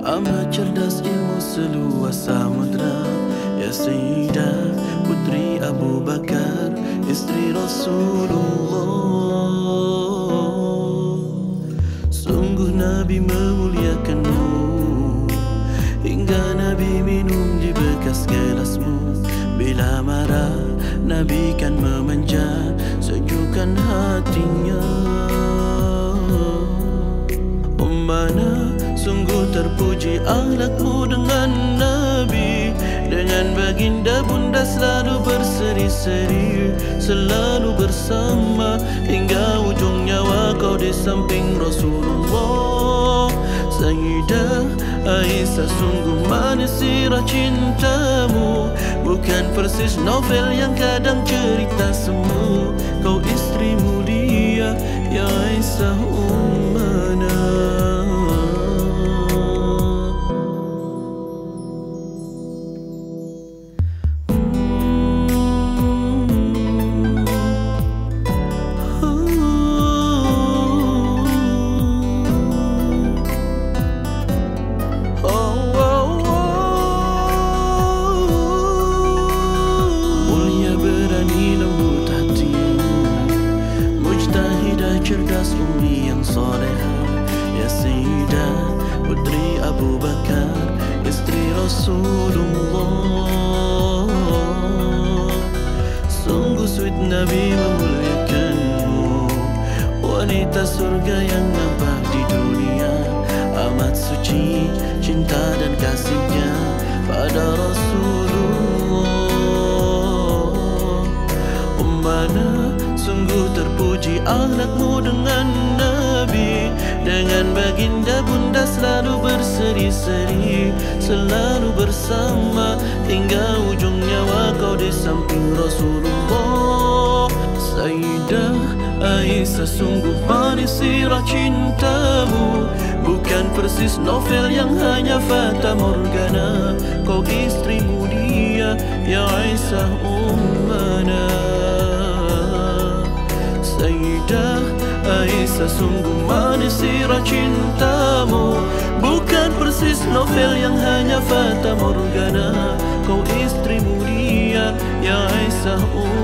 Amat cerdas ilmu seluas samudra Ya Sayyidah Putri Abu Bakar Istri Rasulullah. Sungguh Nabi memuliakanmu. Hingga Nabi minum di bekas gelasmu. Bila marah Nabi kan memanja Sejukkan hatinya terpuji akhlakmu dengan Nabi. Dengan baginda bunda selalu berseri-seri Selalu bersama. Hingga ujung nyawa kau di samping Rasulullah. Sayyidah Aisyah sungguh manis sirah cintamu. Bukan persis novel yang kadang cerita semu. Kau istri mulia Ya Aisyah cerdas umi yang soleha Ya Sayyidah Putri Abu Bakar Istri Rasulullah. Sungguh sweet Nabi memuliakanmu Wanita surga yang nampak sungguh terpuji akhlakmu dengan Nabi. Dengan baginda bunda selalu berseri-seri Selalu bersama. Hingga ujung nyawa kau di samping Rasulullah. Sayyidah Aisyah sungguh manis sirah cintamu. Bukan persis novel yang hanya fata morgana. Kau istri mulia Ya Aisyah ummana Aisyah sungguh manis sirah cintamu. Bukan persis novel yang hanya fata morgana. Kau istri mulia Ya Aisyah ummana